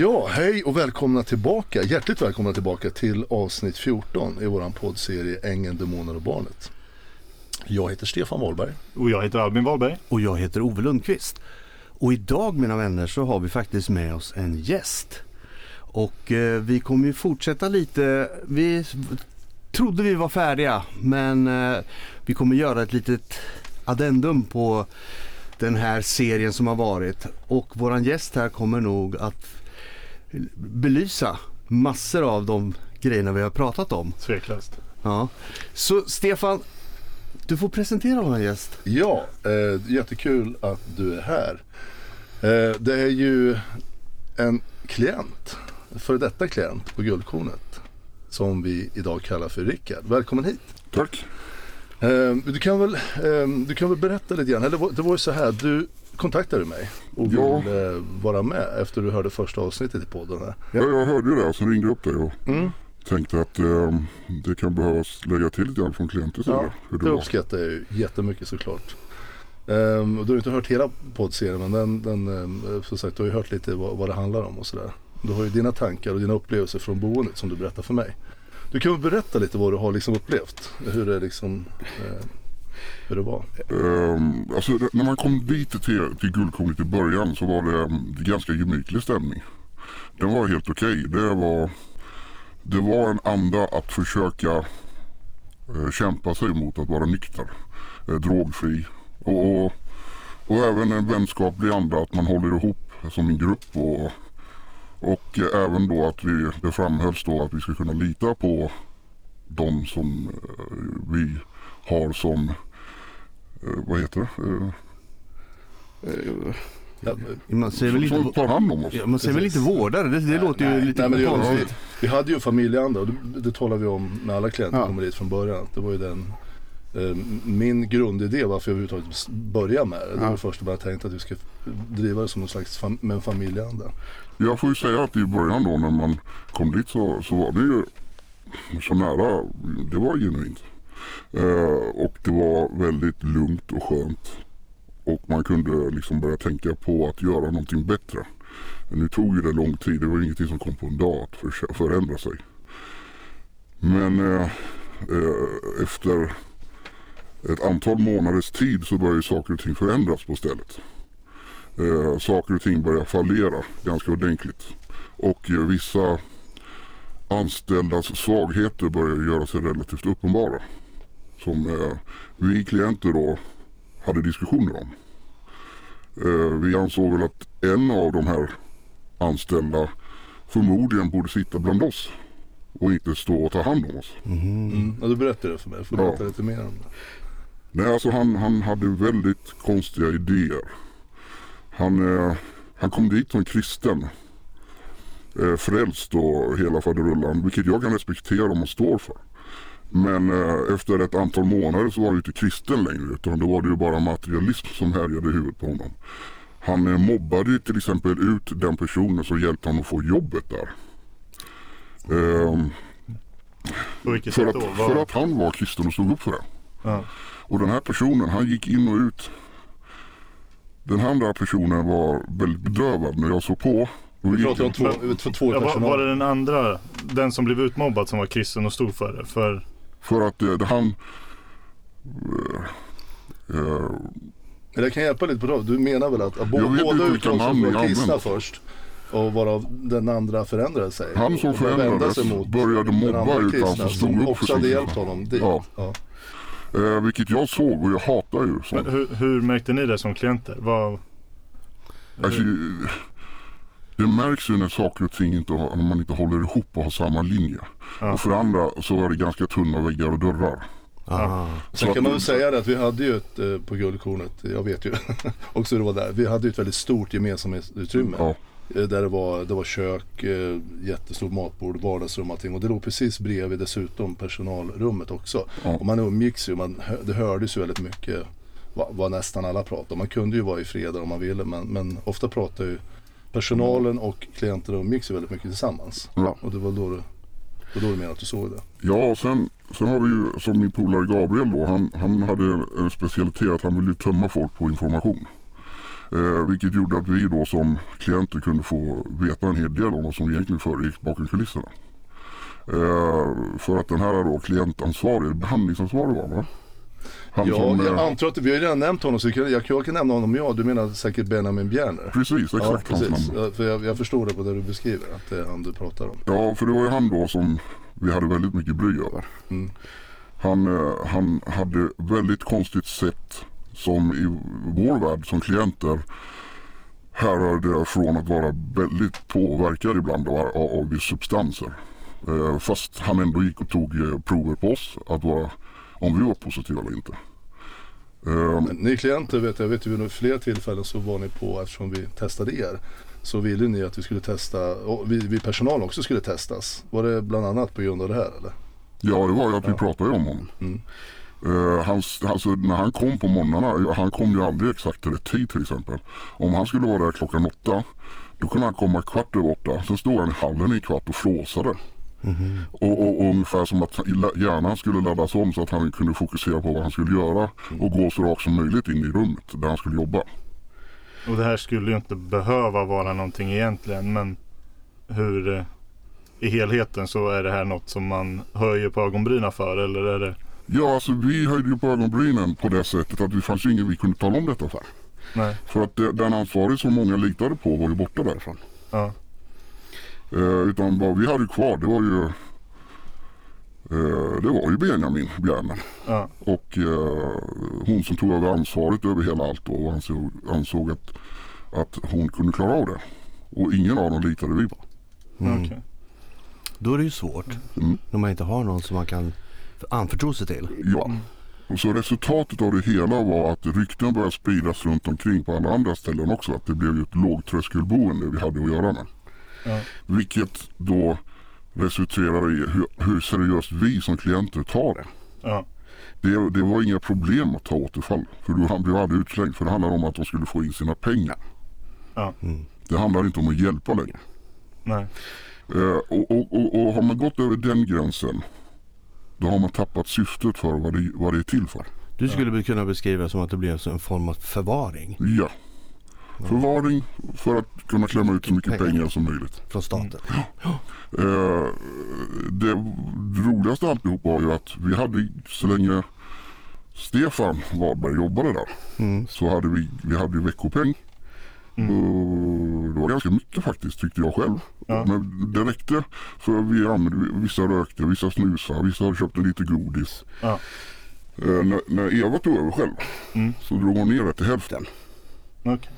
Ja, hej och välkomna tillbaka. Hjärtligt välkomna tillbaka till avsnitt 14 i våran poddserie Ängeln, Demoner och Barnet. Jag heter Stefan Wahlberg. Och jag heter Albin Wahlberg. Och jag heter Ove Lundqvist. Och idag mina vänner så har vi faktiskt med oss en gäst. Och eh, vi kommer ju fortsätta lite. Vi trodde vi var färdiga men eh, vi kommer göra ett litet addendum på den här serien som har varit. Och våran gäst här kommer nog att belysa massor av de grejerna vi har pratat om. Tveklöst. Ja. Så Stefan, du får presentera vår gäst. Ja, eh, jättekul att du är här. Eh, det är ju en klient, för detta klient på Guldkornet som vi idag kallar för Rickard. Välkommen hit. Tack. Eh, du, kan väl, eh, du kan väl berätta lite grann, eller det var, det var ju så här, du kontaktade mig och Ja. ville vara med efter du hörde första avsnittet i podden. Här. Ja, jag hörde ju det och sen ringde jag upp dig och Mm. tänkte att eh, det kan behövas lägga till lite grann från klientens sida. Ja, hur det uppskattar jag ju jättemycket såklart. Um, du har inte hört hela poddserien men den, den um, som sagt, du har ju hört lite vad, vad det handlar om och sådär. Du har ju dina tankar och dina upplevelser från boendet som du berättar för mig. Du kan väl berätta lite vad du har liksom upplevt? Hur det liksom eh, hur det var? Um, alltså, när man kom dit till, till Guldkornet i början så var det um, ganska gemytlig stämning. Den var helt okej. Det, var, det var en anda att försöka eh, kämpa sig mot att vara nykter. Eh, drogfri. Och, och, och även en vänskaplig anda att man håller ihop som en grupp. Och, och eh, även då att vi, det framhölls då att vi ska kunna lita på de som eh, vi har som vad heter det? Eh, Ja, Man säger väl som inte, tar hand om oss. ja, man säger väl inte vårdare? Det, det låter ju nej, lite nej, konstigt. vi hade ju familjeanda och det, det talar vi om med alla klienter som Ja. kommer dit från början. Det var ju den eh, min grundidé varför jag överhuvudtaget började med det. Det var Ja. först bara tänkt att vi ska driva det som någon slags fam- med en familjeanda. Jag får ju säga att i början då när man kom dit så, så var det ju så nära. Det var genuint. Eh, och det var väldigt lugnt och skönt. Och man kunde liksom börja tänka på att göra någonting bättre. Nu tog ju det lång tid. Det var ingenting som kom på en dag att förändra sig. Men eh, eh, efter ett antal månaders tid så började saker och ting förändras på stället. Eh, saker och ting börjar fallera ganska ordentligt. Och eh, vissa anställdas svagheter börjar göra sig relativt uppenbara. Som eh, vi klienter då hade diskussioner om. Eh, vi ansåg väl att en av de här anställda förmodligen borde sitta bland oss och inte stå och ta hand om oss. Mm. Ja, du berättade det för mig. Får du Ja. berätta lite mer om det? Nej, alltså han, han hade väldigt konstiga idéer. Han, eh, han kom dit som kristen. Eh, frälst och hela faderullan, vilket jag kan respektera om man står för. Men eh, efter ett antal månader så var han ju inte kristen längre utan då var det ju bara materialism som härjade i huvudet på honom. Han eh, mobbade ju till exempel ut den personen som hjälpte honom att få jobbet där. Vilket för, att, för att han var kristen och stod upp för det. Ja. Och den här personen han gick in och ut. Den andra personen var väldigt bedrövad när jag såg på. Vi pratar om två, två, två Ja, var, var det den andra, den som blev utmobbad som var kristen och stod för det? För, För att eh, det, han... eh, eh, Men jag kan hjälpa lite på det. Du menar väl att, bo, båda ni var kristna först och varav den andra förändrade sig. Han som vända sig förändrades mot började mobba andra ut han kristna som stod som upp för också sin kristna. hjälpt honom dit. Ja. Ja. eh, vilket jag såg och jag hatar ju men sånt. hur, hur märkte ni det som klienter? Vad, Alltså, det märks ju när saker och ting inte när man inte håller ihop och har samma linje. Ja. Och för andra så var det ganska tunna väggar och dörrar. Ah. Sen Så kan man väl säga det att vi hade ju ett, eh, på Guldkornet, jag vet ju också hur det var där, vi hade ju ett väldigt stort gemensamhetsutrymme. Ja. Eh, Där det var, det var kök, eh, jättestort matbord, vardagsrum och allting. Och det låg precis bredvid dessutom personalrummet också. Ja. Och man umgicks ju, man, det hördes ju väldigt mycket vad, vad nästan alla pratade om. Man kunde ju vara i fred om man ville men, men ofta pratade ju personalen och klienterna umgicks ju väldigt mycket tillsammans. Ja. Och det var då du, det var då du menade att du såg det. Ja, sen, sen har vi ju som min polare Gabriel då. Han, han hade en specialitet att han ville tömma folk på information. Eh, vilket gjorde att vi då som klienter kunde få veta en hel del om vad som egentligen föregick bakom kulisserna. Eh, för att den här då klientansvarig, behandlingsansvarig var va? Han Ja, som, jag eh, antar att vi har ju redan nämnt honom så jag kan, jag, jag kan nämna honom ja. Du menar säkert Benjamin Bjerner? Precis, Ja, exakt hans precis. Ja, För jag, jag förstår det på det du beskriver, att det är han du pratar om. Ja, för det var ju han då som vi hade väldigt mycket bly över. Mm. Han, eh, han hade väldigt konstigt sätt som i vår värld som klienter härrörde från att vara väldigt påverkad ibland av, av, av substanser. Eh, fast han ändå gick och tog prover på oss att vara, om vi var positiva eller inte. Men Ni klienter vet jag, vet ju vid flera tillfällen så var ni på, eftersom vi testade er, så ville ni att vi skulle testa, och vi, vi personal också skulle testas. Var det bland annat på grund av det här eller? Ja, det var ju att vi Ja. pratade om honom. Mm. Eh, hans, alltså, när han kom på morgnarna, han kom ju aldrig exakt till rätt tid till exempel. Om han skulle vara där klockan åtta, då kunde han komma kvart över åtta. Sen stod han i hallen i kvart och flåsade. Och, och, och ungefär som att hjärnan skulle laddas om så att han kunde fokusera på vad han skulle göra och gå så rakt som möjligt in i rummet där han skulle jobba. Och det här skulle ju inte behöva vara någonting egentligen men hur eh, i helheten så är det här något som man höjer på ögonbrynen för eller är det? Ja, alltså vi höjde ju på ögonbrynen på det sättet att det fanns ju ingen vi kunde tala om detta för. Nej. För att den ansvarig som många litade på var ju borta därifrån. Ja. Eh, utan vad vi hade kvar det var ju eh, det var ju Benjamin Bjerner Ja. och eh, hon som tog över ansvaret över hela allt då och ansåg, ansåg att, att hon kunde klara av det. Och ingen av dem litade vi på. Mm. Då är det ju svårt Mm. när man inte har någon som man kan anförtro sig till. Ja. Och så resultatet av det hela var att rykten började spridas runt omkring på alla andra ställen också. Att det blev ju ett lågtröskelboende vi hade att göra med. Ja. Vilket då resulterade i hur, hur seriöst vi som klienter tar det. Ja. det. Det var inga problem att ta återfall. För då han blev aldrig utslängd. För det handlade om att de skulle få in sina pengar. Ja. Det handlar inte om att hjälpa längre. Nej. Eh, och, och, och, och har man gått över den gränsen. Då har man tappat syftet för vad det, vad det är till för. Du skulle väl kunna beskriva det som att det blir en form av förvaring Ja. Förvaring för att kunna klämma ut så mycket Pengar. som möjligt. från staten. Eh, det roligaste alltihop var ju att vi hade så länge Stefan Wahlberg jobbade där Mm. så hade vi, vi hade veckopeng. Och det var ganska mycket faktiskt tyckte jag själv. Ja. Men det räckte för vi använde, vissa rökte, vissa snusade, vissa köpte lite godis. Ja. Eh, när, när Eva tog över själv Mm. så drog hon ner det till hälften. Okej.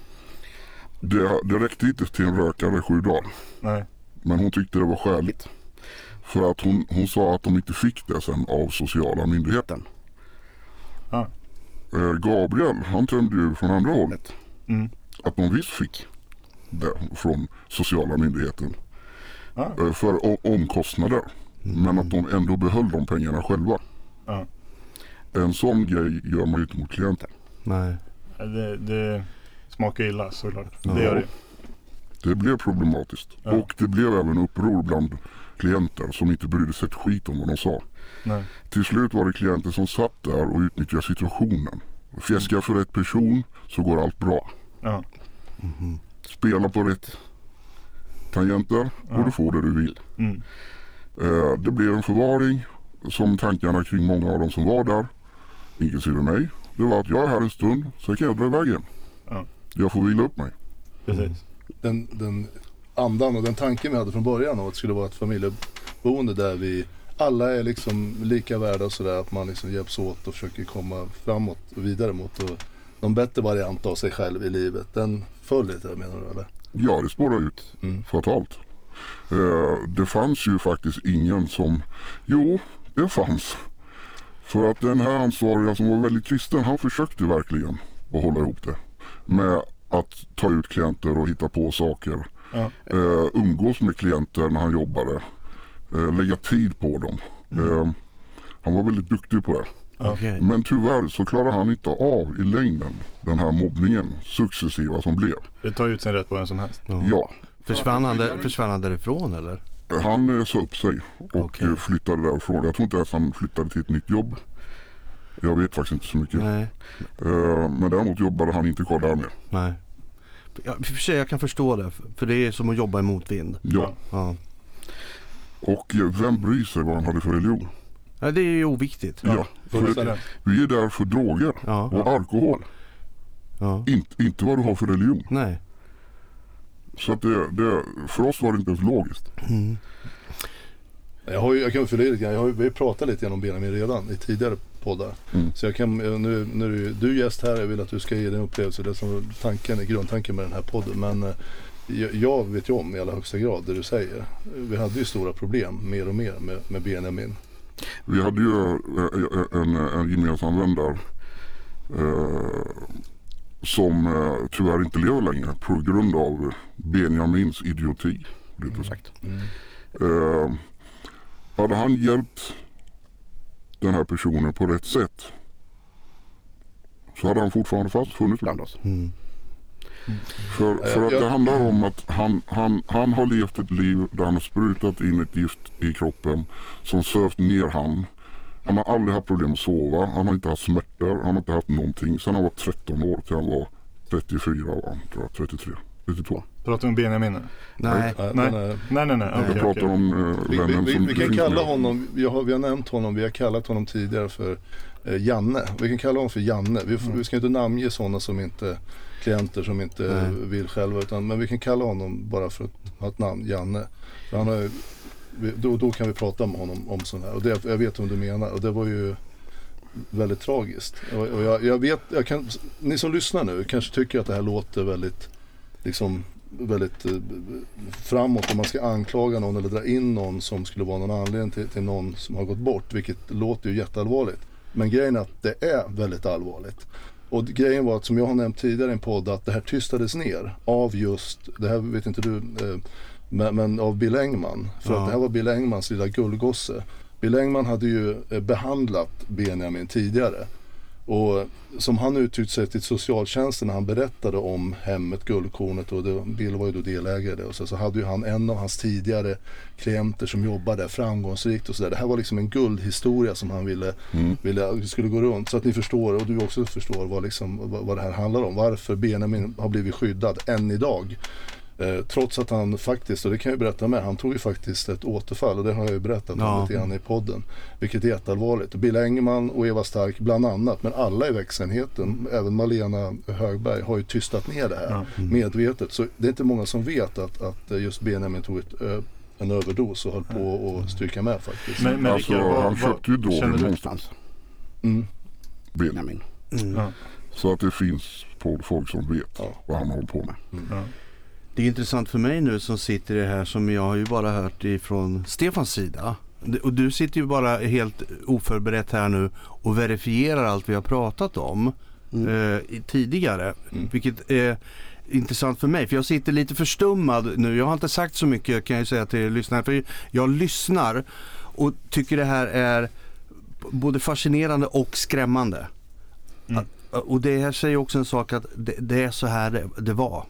Det, det räckte inte till en rökare sju dagar. Nej. Men hon tyckte det var skäligt. För att hon, hon sa att de inte fick det sen av sociala myndigheten. Ja. Eh, Gabriel han tömde ju från andra hållet. Mm. Att de visst fick det från sociala myndigheten. Ja. eh, För omkostnader. Men att de ändå behöll de pengarna själva. Ja. En sån grej gör man ju inte mot klienten. Nej. Det, det smakar illa såklart. Ja. Det gör det. Det blev problematiskt. Ja. Och det blev även uppror bland klienter som inte brydde sig ett skit om vad de sa. Nej. Till slut var det klienter som satt där och utnyttjade situationen. Fjäska för rätt person så går allt bra. Ja. Spela på rätt tangenter och du får det du vill. Mm. Eh, det blev en förvaring som tankarna kring många av dem som var där, inklusive mig, det var att jag är här en stund, sen kan jag dra iväg igen. Ja. Jag får vila upp mig. Precis. Den, den andan och den tanken vi hade från början av att det skulle vara ett familjeboende där vi alla är liksom lika värda och sådär. Att man liksom hjälps åt och försöker komma framåt och vidare mot och någon bättre variant av sig själv i livet. Den föll lite menar du eller? Ja, det spårade ut Mm. fatalt. Eh, det fanns ju faktiskt ingen som, jo, det fanns. För att den här ansvariga som var väldigt kristen, han försökte verkligen att hålla ihop det. Med att ta ut klienter och hitta på saker. Ja. Eh, umgås med klienter när han jobbade. Eh, lägga tid på dem. Eh, han var väldigt duktig på det. Okej. Men tyvärr så klarade han inte av i längden den här mobbningen successiva som blev. Det tar ut sin rätt på vem som helst. Ja. Ja, Försvann, han där, försvann han därifrån eller? Han sa upp sig och eh, flyttade därifrån. Jag tror inte ens han flyttade till ett nytt jobb. Jag vet faktiskt inte så mycket. Nej. Eh, Men däremot jobbade han inte kvar där mer. Nej. Ja, I och för sig jag kan förstå det. För det är som att jobba i motvind. Ja. Ja. Och eh, vem bryr sig vad han hade för religion? ja det är ju oviktigt. Ja. För vi är där för droger Ja. och alkohol. ja. Inte, inte vad du har för religion. Nej. Så att det, det, för oss var det inte ens logiskt. Mm. Jag, har ju, jag kan fylla i lite grann. Jag har, ju- vi har ju pratat lite grann om Benjamin redan i tidigare poddar. Mm. Så jag kan, eh, nu, nu är du, du är gäst här. Jag vill att du ska ge din upplevelse. Det som är tanken, grundtanken med den här podden. Men eh, jag, vet ju om i allra högsta grad det du säger. Vi hade ju stora problem mer och mer med, med Benjamin. Vi hade ju eh, en, en gemensam vän där. Eh, som eh, tyvärr inte lever längre på grund av Benjamins idioti. Rättare sagt. Eh, hade han hjälpt den här personen på rätt sätt så hade han fortfarande fast funnits bland oss. Mm. För, för att det handlar om att han, han, han har levt ett liv där han har sprutat in ett gift i kroppen som sövt ner han. Han har aldrig haft problem att sova. Han har inte haft smärtor. Han har inte haft någonting. Sen han var 13 år till han var 34 var han, tror jag. 33. 32. Pratar vi om Benjamin nu? Nej. Nej. men, eh, Nej, nej, nej. Jag Okej, pratar okej. om eh, Vi, vi, vännen vi, som vi kan kalla honom, vi har, vi har nämnt honom, vi har kallat honom tidigare för eh, Janne. Vi kan kalla honom för Janne. Vi, Mm. vi ska inte namnge sådana som inte, klienter som inte Nej. vill själva. Utan, men vi kan kalla honom bara för att ha ett namn, Janne. För han har, vi- då, då kan vi prata med honom om sånt här. Och det, jag vet vad du menar. Och det var ju väldigt tragiskt. Och, och jag, jag vet, jag kan, ni som lyssnar nu kanske tycker att det här låter väldigt liksom väldigt eh, framåt om man ska anklaga någon eller dra in någon som skulle vara någon anledning till, till någon som har gått bort. Vilket låter ju jätteallvarligt. Men grejen är att det är väldigt allvarligt. Och grejen var att som jag har nämnt tidigare i en podd att det här tystades ner av just, det här vet inte du, eh, men, men av Bill Engman. För Ja. att det här var Bill Engmans lilla gullgosse. Bill Engman hade ju eh, behandlat Benjamin tidigare. Och som han uttryckte sig till socialtjänsten när han berättade om hemmet Guldkornet och det, Bill var ju då delägare och så, så hade ju han en av hans tidigare klienter som jobbade där framgångsrikt och sådär. Det här var liksom en guldhistoria som han ville, Mm. ville skulle gå runt så att ni förstår och du också förstår vad, liksom, vad, vad det här handlar om. Varför Benjamin har blivit skyddad än idag. Eh, trots att han faktiskt, och det kan jag ju berätta med, han tog ju faktiskt ett återfall och det har jag ju berättat Ja. om lite grann i podden. Vilket är jätteallvarligt. Bill Engman och Eva Stark bland annat, men alla i växenheten, även Malena Högberg, har ju tystat ner det här Ja. medvetet. Så det är inte många som vet att, att eh, just Benjamin tog ett, ö, en överdos och höll på att stryka med faktiskt. Men, men Alltså, Rickard, vad, han köpte ju drogen någonstans. Mm. Benjamin. Mm. Ja. Så att det finns på folk som vet Ja. vad han håller på med. Ja. Det är intressant för mig nu som sitter i det här som jag har ju bara hört ifrån Stefans sida. Och du sitter ju bara helt oförberett här nu och verifierar allt vi har pratat om eh, i- tidigare. Mm. Vilket är intressant för mig. För jag sitter lite förstummad nu. Jag har inte sagt så mycket kan jag säga till lyssnarna. För jag lyssnar och tycker det här är både fascinerande och skrämmande. Mm. Att- Och det här säger också en sak att det, det är så här det, det var.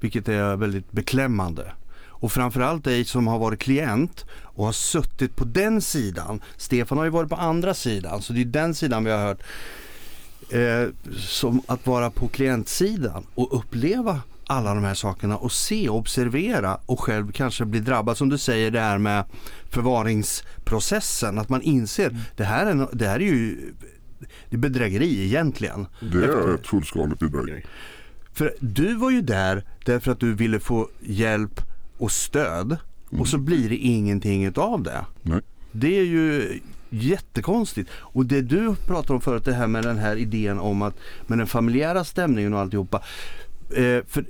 Vilket är väldigt beklämmande. Och framförallt dig som har varit klient och har suttit på den sidan. Stefan har ju varit på andra sidan så det är den sidan vi har hört. Eh, som att vara på klientsidan och uppleva alla de här sakerna och se och observera och själv kanske bli drabbad. Som du säger det här med förvaringsprocessen. Att man inser det här är, det här är ju det är bedrägeri egentligen. Det är ett fullskaligt bedrägeri. För du var ju där därför att du ville få hjälp och stöd och så blir det ingenting utav det. Nej. Det är ju jättekonstigt. Och det du pratade om förut, det här med den här idén om att med den familjära stämningen och alltihopa. Eh, för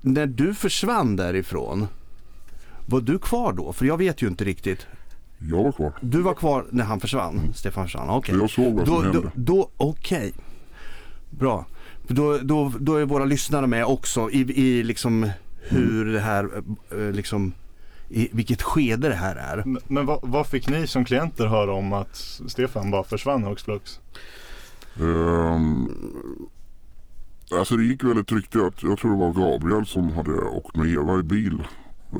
när du försvann därifrån, var du kvar då? För jag vet ju inte riktigt. Jag var kvar. Du var kvar när han försvann, Stefan försvann, okej. Jag såg vad som Då, hände. då okej. Bra. Då, då, då är våra lyssnare med också i, i liksom hur det här, eh, liksom, i vilket skede det här är. Men, men vad, vad fick ni som klienter höra om att Stefan bara försvann hux flux? Ehm, alltså det gick väldigt riktigt att jag tror det var Gabriel som hade åkt med Eva i bil.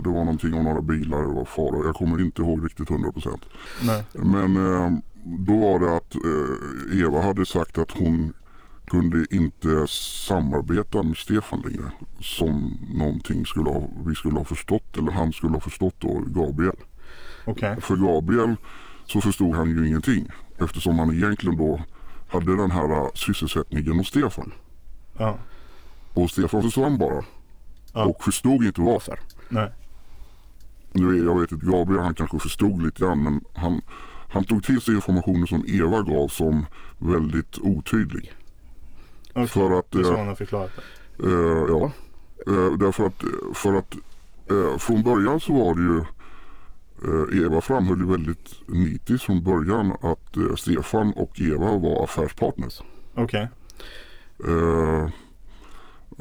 Det var någonting om några bilar, det var fara. Jag kommer inte ihåg riktigt 100%. Nej. Men ehm, då var det att eh, Eva hade sagt att hon kunde inte samarbeta med Stefan längre som någonting skulle ha, vi skulle ha förstått eller han skulle ha förstått då, Gabriel. Okej. För Gabriel så förstod han ju ingenting eftersom han egentligen då hade den här äh, sysselsättningen hos Stefan. Ja. Och Stefan försvann bara Ja. och förstod inte varför. Nej. Nu är, jag vet inte, Gabriel han kanske förstod lite grann men han, han tog till sig informationen som Eva gav som väldigt otydlig. Okej. För att, Det är så eh, hon har förklarat det. Eh, ja, Eh, därför att, för att eh, från början så var det ju eh, Eva framhöll ju väldigt nitiskt från början att eh, Stefan och Eva var affärspartners. Okej. Eh,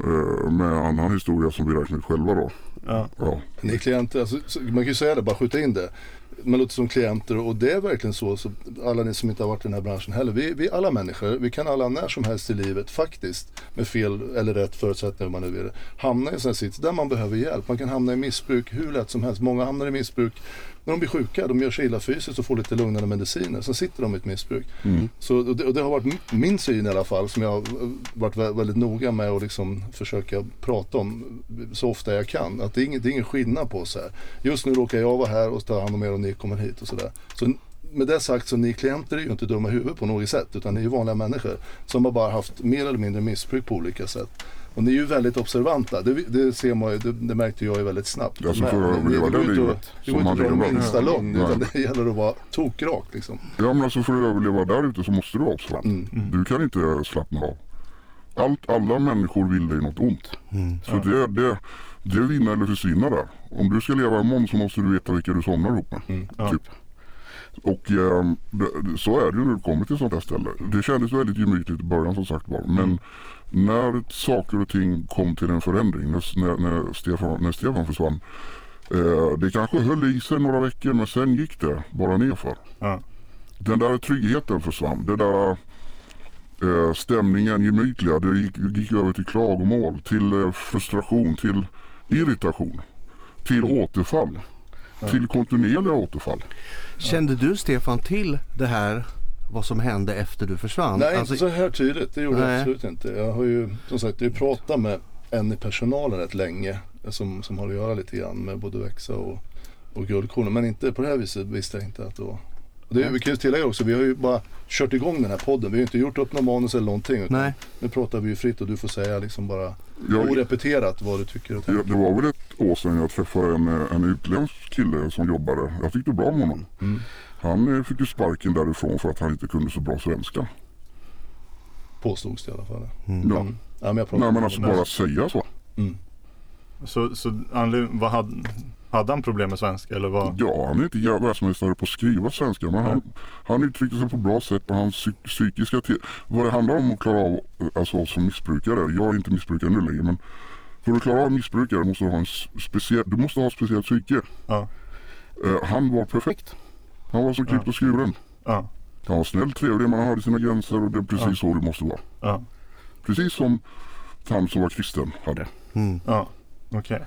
eh, med annan historia som vi räknar ut själva då. Ja. Ja, Ni klienter, alltså, så- man kan ju säga det, bara skjuta in det. Man låter som klienter och det är verkligen så, så alla ni som inte har varit i den här branschen heller. Vi, vi är alla människor, vi kan alla när som helst i livet faktiskt med fel eller rätt förutsättningar om man nu vill hamna i en sån här sits där man behöver hjälp. Man kan hamna i missbruk hur lätt som helst. Många hamnar i missbruk när de blir sjuka, de gör sig illa fysiskt och får lite lugnande mediciner. Sen sitter de i ett missbruk. Så, och det, och det har varit min syn i alla fall som jag har varit vä- väldigt noga med att liksom försöka prata om så ofta jag kan. Att det är, ingen, det är ingen skillnad på oss här. Just nu råkar jag vara här och ta hand om er och ni kommer hit och sådär. Så med det sagt så ni klienter är ju inte dumma i huvudet på något sätt utan ni är ju vanliga människor som har bara haft mer eller mindre missbruk på olika sätt. Och ni är ju väldigt observanta. Det, det ser man ju, det, det märkte jag ju väldigt snabbt. För att ni- överleva det livet Det går inte att man dra minsta Nej. utan det gäller att vara tokrak liksom. ja men alltså för att överleva där ute så måste du vara observant. Mm. Du kan inte slappna av. Allt, alla människor vill dig något ont. Så Ja. det, det, det vinner eller försvinner där. Om du ska leva imorgon så måste du veta vilka du somnar ihop med. Mm. Ja. Typ. Och det, så är det ju när du kommer till sånt här ställe. Det kändes väldigt gemytligt i början som sagt var. Men när saker och ting kom till en förändring, när, när, när, Stefan, när Stefan försvann. Eh, det kanske höll i sig några veckor men sen gick det bara nerför. Ja. Den där tryggheten försvann. Det där eh, stämningen gemytliga. Det gick, gick över till klagomål, till eh, frustration, till irritation. Till återfall. Till kontinuerliga återfall. Kände du Stefan till det här vad som hände efter du försvann? Nej, Alltså, inte så här tydligt. Det gjorde jag Nej. absolut inte. Jag har ju som sagt jag pratat med en i personalen rätt länge som, som har att göra lite grann med både växa och, och guldkornen. Men inte på det här viset visste jag inte att det var. Och det, vi kan ju tillägga också, vi har ju bara kört igång den här podden. Vi har ju inte gjort upp någon manus eller någonting. Utan Nej. Nu pratar vi ju fritt och du får säga liksom bara Jag, orepeterat vad du tycker och tänker. det var väl ett år sedan jag träffade en, en utländsk kille som jobbade. Jag tyckte bra om honom. Mm. Han eh, fick ju sparken därifrån för att han inte kunde så bra svenska. Påstods det i alla fall. Mm. Ja. Mm. Ja, men Nej men alltså bara säga så. Mm. Så, så anledning, vad hade, hade han problem med svenska eller vad? Ja han är inte världsmästare på att skriva svenska men han, han uttryckte sig på bra sätt och hans psy- psykiska till Vad det handlar om att klara av alltså oss som missbrukare. Jag är inte missbrukare nu längre men för att klara av missbrukare måste du ha en speciell, du måste ha ett speciellt psyke. Ja. Eh, han var perfekt. Han var som klippt och skuren. Ja. Han var snäll, trevlig, man hade sina gränser och det är precis så det måste vara. Ja. Precis som han som var kristen hade. Mm. Ja. Okej.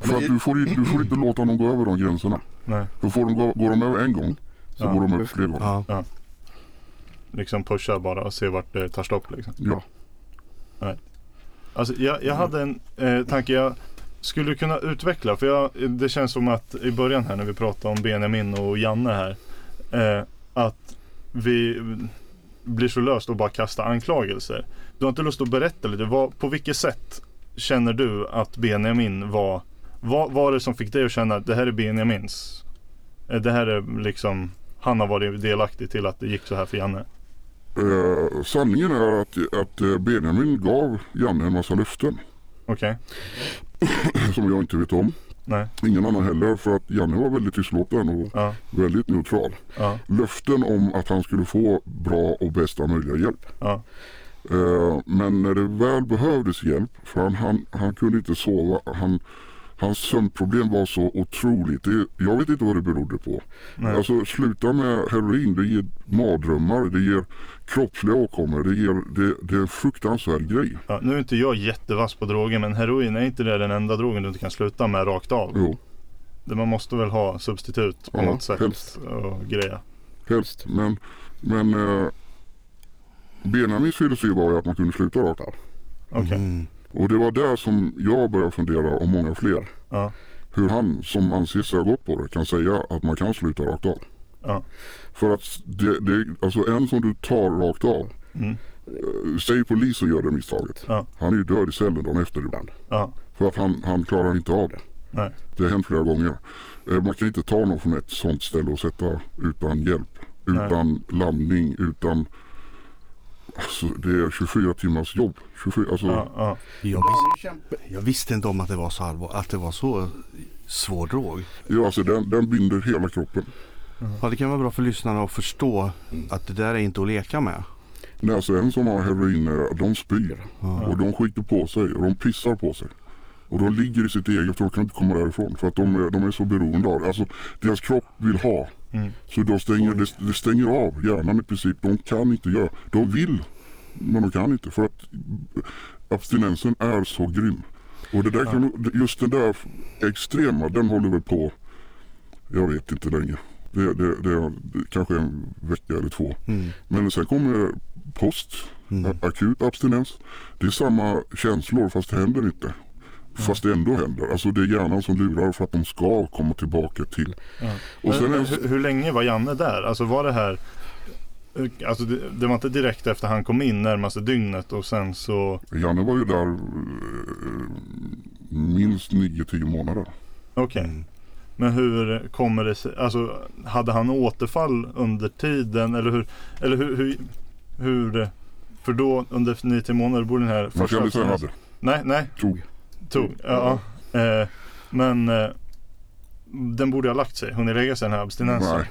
För att du får, du får inte låta dem gå över de gränserna. Nej. För får de gå, går de över en gång så Ja. går de över fler gånger. Ja. Liksom pusha bara och se vart det tar stopp liksom. Ja. Alltså jag, jag hade en eh, tanke jag skulle kunna utveckla. För jag, det känns som att i början här när vi pratade om Benjamin och Janne här. Eh, att vi blir så löst och bara kastar anklagelser. Du har inte lust att berätta lite. Vad, på vilket sätt känner du att Benjamin var? Vad var det som fick dig att känna att det här är Benjamins? Det här är liksom han har varit delaktig till att det gick så här för Janne. Eh, sanningen är att, att eh, Benjamin gav Janne en massa löften Okej? som jag inte vet om. Nej? Ingen annan heller för att Janne var väldigt tystlåten och Ja. väldigt neutral. Ja. Löften om att han skulle få bra och bästa möjliga hjälp. Ja. Eh, men när det väl behövdes hjälp, för han, han, han kunde inte sova. Han, hans sömnproblem var så otroligt. Det, jag vet inte vad det berodde på. Nej. Alltså sluta med heroin, det ger mardrömmar, det ger kroppsliga åkommor, det, ger, det, det är en fruktansvärd grej. Ja, nu är inte jag jättevass på droger men heroin är inte det den enda drogen du inte kan sluta med rakt av. Jo, Det- Man måste väl ha substitut på Ja, något sätt helst. och greja. helst. Men, men eh, Benjamins filosofi var ju att man kunde sluta rakt av. Okej. Mm. Och det var där som jag började fundera och många fler. Ja. Hur han som anser sig ha gått på det kan säga att man kan sluta rakt av. Ja. För att det, det, alltså en som du tar rakt av. Mm. eh, Säg polisen gör det misstaget. Ja. Han är ju död i cellen dagen efter ibland. För att han, han klarar inte av det. Nej. Det har hänt flera gånger. Eh, Man kan inte ta någon från ett sånt ställe och sätta utan hjälp. Nej. Utan landning, utan... Alltså det är 24 timmars jobb. 24, alltså, Ja. Ja. Jag, visste, jag visste inte om att det var så allvar, att det var så svår drog. ja, alltså den, den binder hela kroppen. Ja, det kan vara bra för lyssnarna att förstå Mm. att det där är inte att leka med. Nej, alltså en som har heroin, de spyr. Ja. Och de skiter på sig och de pissar på sig. Och de ligger i sitt eget för de kan inte komma därifrån. För att de är, de är så beroende av det. Alltså deras kropp vill ha. Mm. Så de stänger, det, det stänger av hjärnan i princip. De kan inte göra. De vill. Men de kan inte. För att abstinensen är så grym. Och det där kan, just den där extrema den håller väl på. Jag vet inte länge. Det, det, det, är kanske en vecka eller två. Mm. Men sen kommer post, Mm. akut abstinens. Det är samma känslor fast det händer inte. Fast det ändå händer. Alltså det är hjärnan som lurar för att de ska komma tillbaka till. Och sen Men, hur, hur länge var Janne där? Alltså var det här Alltså det, det var inte direkt efter han kom in närmaste dygnet och sen så Janne var ju där eh, minst 9-10 månader. Okej. Mm. Men hur kommer det sig? Alltså hade han återfall under tiden eller hur? Eller hur? hur, hur för då under 9-10 månader borde den här Man första kan inte säga hade. Nej, nej. Tog. Tog. Ja. ja. Eh, men eh, den borde ha lagt sig. Hunnit lägga sig den här abstinensen.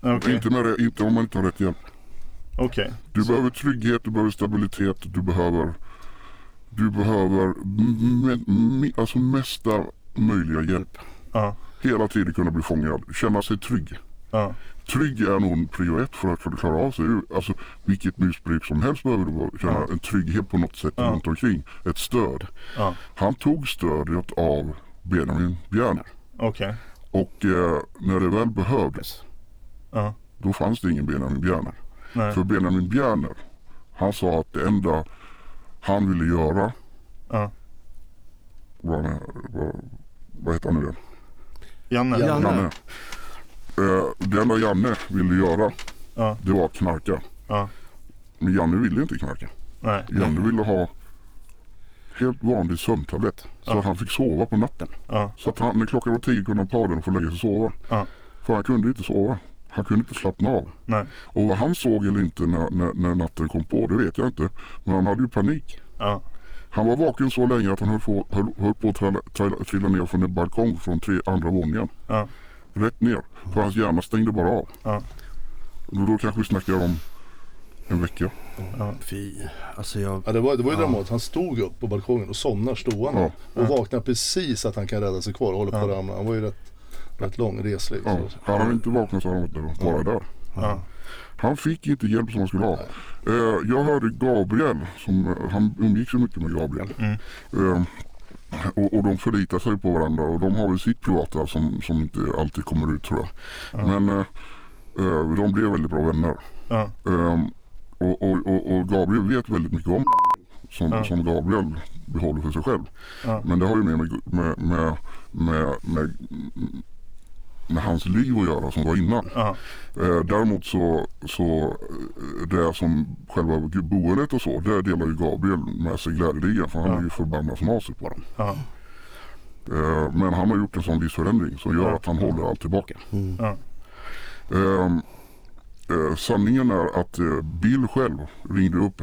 Nej, Okej. inte, med det, inte om man inte har rätt hjälp. Okej. Du Så- behöver trygghet, du behöver stabilitet, du behöver du behöver alltså mesta möjliga hjälp. Ja. Hela tiden kunna bli fångad, känna sig trygg. Ja. Trygg är nog prio ett för att kunna klara av sig. Alltså, vilket missbruk som helst behöver du känna Ja. en trygghet på något sätt Ja. runt omkring. Ett stöd. Ja. Han tog stödet av Benjamin Bjerner. Okej. Och eh, när det väl behövdes Ja. då fanns det ingen Benjamin Bjerner. Nej. För Benjamin Bjerner han sa att det enda han ville göra Ja. var, var vad heter han nu igen? Janne. Janne. Janne. Eh, det enda Janne ville göra Ja. det var att knarka. Ja. Men Janne ville inte knarka. Nej. Janne ville ha helt vanlig sömntablett. Så Ja. att han fick sova på natten. Ja. Så att han, när klockan var tio kunde han ta den och få lägga sig och sova. Ja. För han kunde inte sova. Han kunde inte slappna av. Nej. Och vad han såg eller inte när, när, när natten kom på, det vet jag inte. Men han hade ju panik. Han var vaken så länge att han höll på, höll, höll på att trilla, trilla ner från en balkong från tre andra våningen. Ja. Rätt ner. För hans hjärna stängde bara av. Ja. Och då kanske vi snackar om en vecka. Fy. Alltså jag... Ja, det var, det var ju Ja. dramatiskt. Han stod upp på balkongen och somnar stående. Ja. Och vaknar precis att han kan rädda sig kvar och håller på Ja. att ramla. Han var ju rätt, rätt lång, reslig. Ja. Han hade inte vaknat så hade han varit bara där. Ja. Han fick inte hjälp som han skulle ha. Eh, jag hörde Gabriel, som, eh, han umgicks så mycket med Gabriel. Mm. Eh, och, och de förlitar sig på varandra och de har väl sitt privata som, som inte alltid kommer ut tror jag. Ja. Men eh, eh, de blev väldigt bra vänner. Ja. Eh, och, och, och, Gabriel vet väldigt mycket om som, Ja. som Gabriel behåller för sig själv. Men det har ju med, med, med, med, med, med hans liv att göra som var innan. Ja. Eh, däremot så, så eh, det som själva boendet och så, där delar ju Gabriel med sig glädjeligen för han Ja. är ju förbannat naset på dem. Ja. Eh, men han har gjort en sån livsförändring som gör att han håller allt tillbaka. Mm. Ja. Eh, eh, sanningen är att eh, Bill själv ringde upp.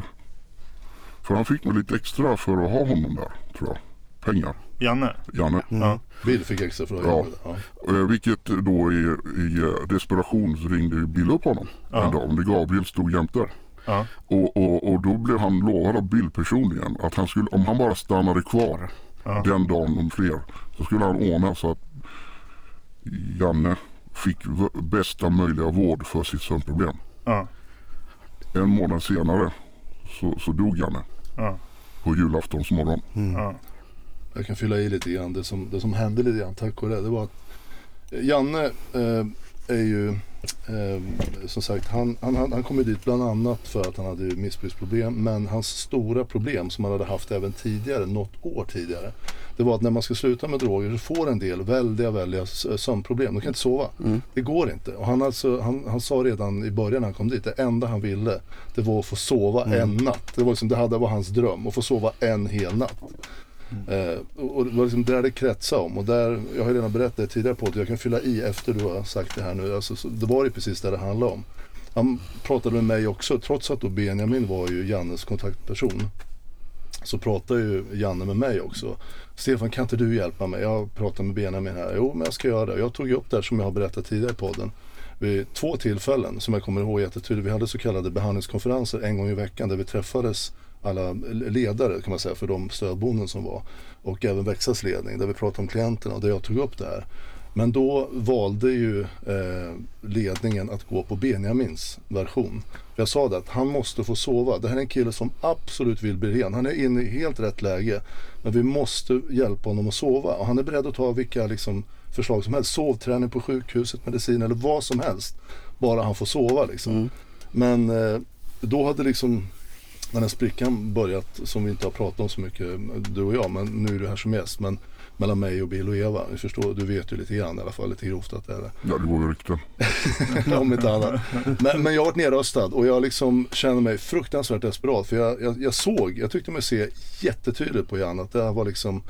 För han fick nog lite extra för att ha honom där, tror jag. Pengar, Janne. Janne. Ja. Bill fick extra för att Ja. Ja. Eh, vilket då i, i eh, desperation så ringde Bill upp honom Ja. en dag. Men Gabriel stod jämte. Ja. Och, och, och då blev han lovad av Bill personligen att han skulle, om han bara stannade kvar Ja. den dagen om fler så skulle han ordna så att Janne fick bästa möjliga vård för sitt sömnproblem. Ja. En månad senare så, så dog Janne Ja. på julaftons morgon. Ja. Jag kan fylla i lite grann. Det som, det som hände lite grann tack vare det. Det var att eh, Janne, eh, är ju eh, som sagt, han, han, han kom ju dit bland annat för att han hade missbruksproblem. Men hans stora problem som han hade haft även tidigare, något år tidigare. Det var att när man ska sluta med droger så får en del väldiga, väldiga s- sömnproblem. De kan inte sova. Det går inte. Och han, alltså, han, han sa redan i början när han kom dit, det enda han ville det var att få sova en natt. Det var, liksom, det hade, var hans dröm, att få sova en hel natt. Eh, och liksom det var liksom där det kretsade om. Och där, jag har ju redan berättat det tidigare på att jag kan fylla i efter du har sagt det här nu. Alltså, så, det var ju precis det det handlade om. Han pratade med mig också, trots att då Benjamin var ju Jannes kontaktperson. Så pratade ju Janne med mig också. Stefan kan inte du hjälpa mig? Jag pratar med Benjamin här. Jo men jag ska göra det. Jag tog upp det här som jag har berättat tidigare i podden. Vid två tillfällen som jag kommer ihåg jättetydligt. Vi hade så kallade behandlingskonferenser en gång i veckan där vi träffades alla ledare kan man säga för de stödboenden som var. Och även Växas ledning där vi pratade om klienterna och där jag tog upp det här. Men då valde ju eh, ledningen att gå på Benjamins version. Jag sa det att han måste få sova. Det här är en kille som absolut vill bli ren. Han är inne i helt rätt läge. Men vi måste hjälpa honom att sova. Och han är beredd att ta vilka liksom, förslag som helst. Sovträning på sjukhuset, medicin eller vad som helst. Bara han får sova liksom. Men eh, då hade liksom den här sprickan börjat, som vi inte har pratat om så mycket, du och jag, men nu är det här som gäst. Men mellan mig och Bill och Eva. Du förstår, du vet ju lite grann i alla fall, lite grovt att det är det. Ja, det går ju rykten. om inte annat. Men, men jag har varit nerröstad och jag liksom känner mig fruktansvärt desperat. För jag, jag, jag såg, jag tyckte mig se jättetydligt på Jan att det var liksom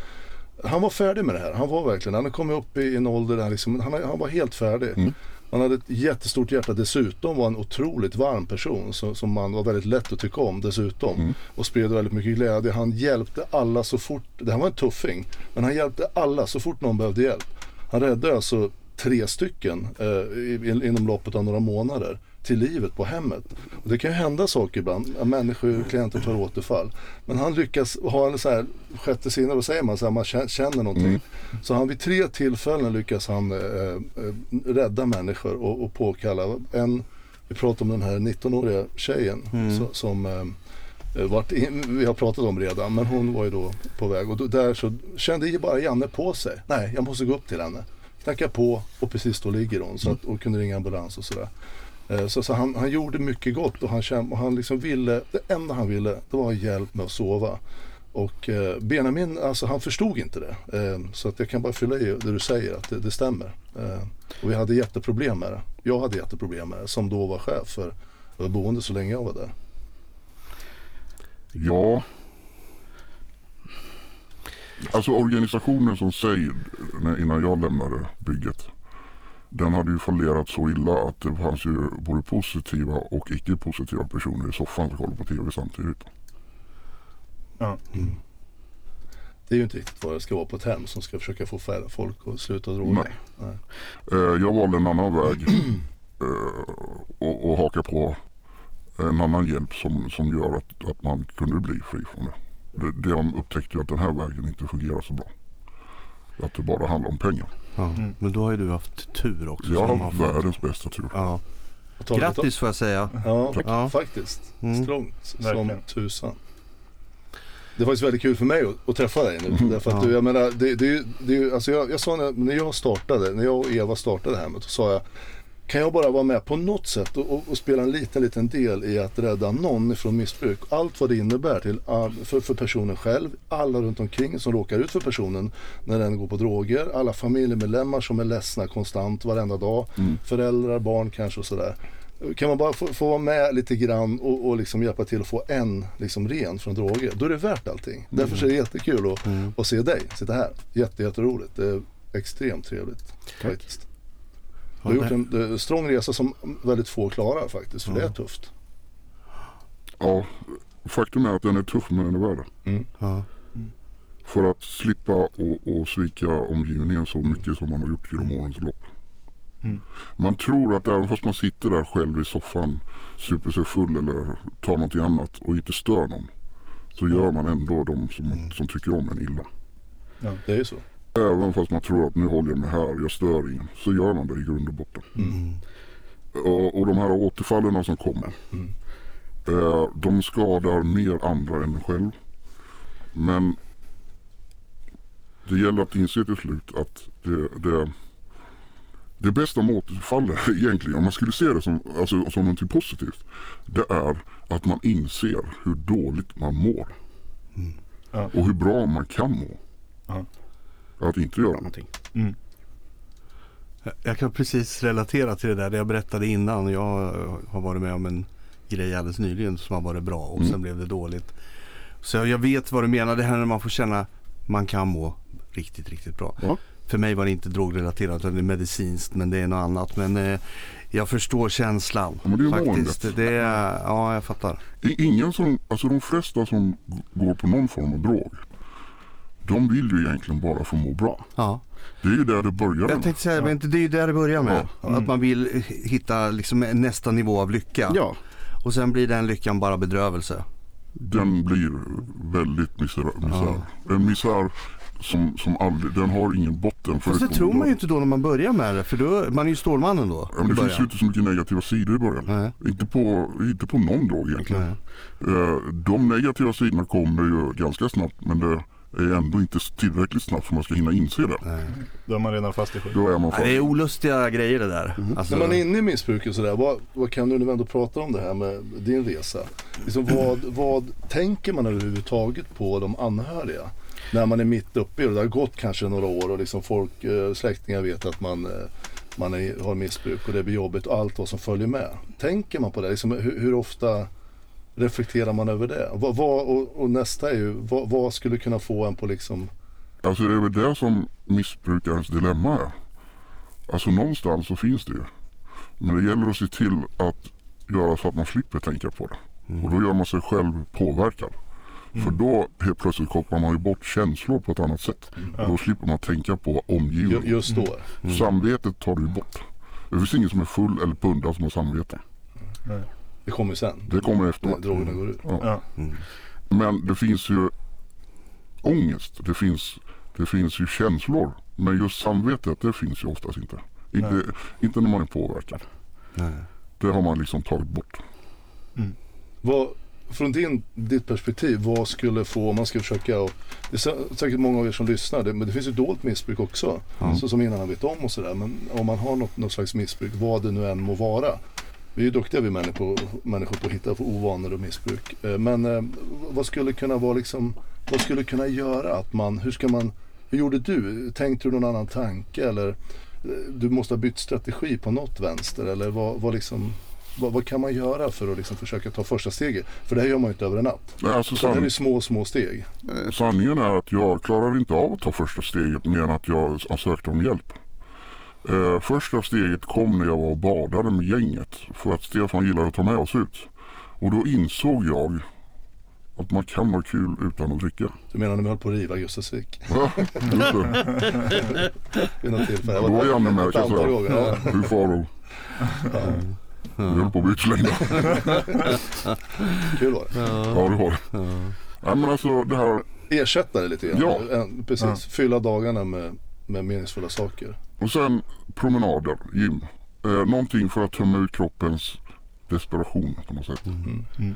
han var färdig med det här. Han var verkligen, han hade kommit upp i en ålder där liksom, han, han var helt färdig. Han hade ett jättestort hjärta. Dessutom var en otroligt varm person som, som man var väldigt lätt att tycka om dessutom. Och spred väldigt mycket glädje. Han hjälpte alla så fort, det här var en tuffing, men han hjälpte alla så fort någon behövde hjälp. Han räddade alltså tre stycken eh, inom loppet av några månader till livet på hemmet. Och det kan ju hända saker ibland, att människor, klienter tar återfall. Men han lyckas ha en så här sjätte sinne, vad säger man, så här, man kä- känner någonting. Så han vid tre tillfällen lyckas han eh, eh, rädda människor och, och påkalla en, vi pratar om den här 19-åriga tjejen så, som eh, vart in, vi har pratat om redan, men hon var ju då på väg och då, där så kände ju bara Janne på sig. Nej, jag måste gå upp till henne. Knacka på och precis då ligger hon så att, och kunde ringa ambulans och sådär. Eh, så, så han, han gjorde mycket gott och han, käm, och han liksom ville, det enda han ville det var hjälp med att sova. Och eh, Benjamin, alltså han förstod inte det. Eh, så att jag kan bara fylla i det du säger, att det, det stämmer. Eh, och vi hade jätteproblem med det. Jag hade jätteproblem med det, som då var chef för, för boende så länge jag var där. Ja. Alltså organisationen som säger innan jag lämnade bygget. Den hade ju fallerat så illa att det fanns ju både positiva och icke positiva personer i soffan som kollade på tv samtidigt. Ja. Det är ju inte riktigt vad det ska vara på ett hem som ska försöka få färre folk att sluta droga. Nej. Eh, jag valde en annan väg eh, och, och haka på en annan hjälp som, som gör att, att man kunde bli fri från det. det. De upptäckte ju att den här vägen inte fungerar så bra. Att det bara handlar om pengar. Ja. Men då har ju du haft tur också. Jag har fått- världens bästa tur. Ja. Grattis får jag säga. Ja, Ja. faktiskt. Mm. Strångt som Verkligen. tusan. Det var faktiskt väldigt kul för mig att, att träffa dig nu. Därför att Ja. du, jag menar, det, det, är ju- det, är alltså jag, jag sa när, när jag startade, när jag och Eva startade hemmet, så sa jag kan jag bara vara med på något sätt och, och, och spela en liten, liten del i att rädda någon från missbruk. Allt vad det innebär till, all- för, för personen själv, alla runt omkring som råkar ut för personen när den går på droger, alla familjemedlemmar som är ledsna konstant varenda dag, föräldrar, barn kanske och sådär. Kan man bara få, få vara med lite grann och, och liksom hjälpa till att få en liksom ren från droger, då är det värt allting. Därför så är det jättekul att, att se dig sitta här. Jätte, jätteroligt. Det är extremt trevligt faktiskt. Du har Ja, gjort en eh, strång resa som väldigt få klarar faktiskt, för det är tufft. Ja, faktum är att den är tuff men den är värd det. Ja. För att slippa och, och svika omgivningen så mycket som man har gjort genom årens lopp. Man tror att även fast man sitter där själv i soffan, super sig full eller tar någonting annat och inte stör någon. Så gör man ändå de som, som tycker om en illa. Det är ju så. Även fast man tror att nu håller jag mig här, jag stör ingen. Så gör man det i grund och botten. Och, och de här återfallen som kommer. Eh, de skadar mer andra än en själv. Men det gäller att inse till slut att det, det, det bästa måtfallet egentligen, om man skulle se det som, alltså, som någonting positivt. Det är att man inser hur dåligt man mår. Ja. Och hur bra man kan må. Ja. Att inte göra någonting. Mm. Jag kan precis relatera till det där. Det jag berättade innan. Jag har varit med om en grej alldeles nyligen som har varit bra och Mm. sen blev det dåligt. Så jag vet vad du menar. Det här när man får känna man kan må riktigt, riktigt bra. Ja. För mig var det inte drogrelaterat utan det är medicinskt men det är något annat. Men eh, jag förstår känslan Ja, men det är faktiskt. Det är, ja, jag fattar. Ingen som, alltså de flesta som går på någon form av drog. De vill ju egentligen bara få må bra. Ja. Det är ju där det börjar. Jag tänkte säga, men det är ju där det börjar med. Att man vill hitta liksom nästa nivå av lycka. Ja, Och sen blir den lyckan bara bedrövelse. Den blir väldigt misär. misär. En misär som, som aldrig, den har ingen botten. Fast det tror man ju inte då när man börjar med det. För då, man är ju Stålmannen då. Ja, men det finns ju inte så mycket negativa sidor i början. Nej. Inte på, inte på någon drog egentligen. Nej. Eh, De negativa sidorna kommer ju ganska snabbt men det är ändå inte tillräckligt snabbt för att man ska hinna inse det. Nej. Då är man redan fast i skit. Då är man Nej, fast. det är olustiga grejer det där. Alltså, När man är inne i missbruk och sådär, vad, vad kan du nu ändå prata om det här med din resa? Liksom vad, vad tänker man överhuvudtaget på de anhöriga? När man är mitt uppe i det, det har gått kanske några år och liksom folk, eh, släktingar vet att man, eh, man är, har missbruk och det blir jobbigt och allt vad som följer med. Tänker man på det? Liksom, hur, hur ofta reflekterar man över det? Vad, vad, och, och nästa är ju, vad, vad skulle kunna få en på liksom Alltså det är väl det som missbrukarens dilemma är. Alltså någonstans så finns det ju. Men det gäller att se till att göra så att man slipper tänka på det. Och då gör man sig själv påverkad. För då helt plötsligt kopplar man ju bort känslor på ett annat sätt. Och då slipper man tänka på omgivningen. just då? Samvetet tar du ju bort. Det finns ingen som är full eller pundad som har samvete. Det kommer sen. Det kommer När efteråt. drogerna går ut. Ja. Men det finns ju ångest. Det finns, det finns ju känslor. Men just samvetet det finns ju oftast inte. Inte, inte när man är påverkad. Nej. Det har man liksom tagit bort. Vad, från din, ditt perspektiv, vad skulle få, om man ska försöka, och, det är sä- säkert många av er som lyssnar, det, men det finns ju dolt missbruk också. Så som innan han vet om och sådär. Men om man har något, något slags missbruk, vad det nu än må vara. Vi är ju duktiga vi människor, människor på att hitta på ovanor och missbruk. Eh, Men eh, vad skulle kunna vara liksom, vad skulle kunna göra att man, hur ska man, hur gjorde du? Tänkte du någon annan tanke eller eh, du måste ha bytt strategi på något vänster eller vad, vad liksom vad, vad kan man göra för att liksom försöka ta första steget? För det här gör man ju inte över en natt. Nej, Alltså, Så det här är san, små, små steg. sanningen är att jag klarar inte av att ta första steget mer än att jag har sökt om hjälp. Eh, första steget kom när jag var och badade med gänget. För att Stefan gillade att ta med oss ut. Och då insåg jag att man kan ha kul utan att dricka. Du menar när vi höll på att riva Gustavsvik? Ja, just det. Vid något tillfälle. Då var Janne med kan jag säga. gånger. Ja. Hur far Vi höll på att bli utslängda. Kul var det. Ja det var det. Nej men alltså det här. Ersätta det lite grann. Ja. Precis. Fylla dagarna med, med meningsfulla saker. Och sen promenader, gym. Eh, någonting för att tömma ut kroppens desperation på något sätt. Mm.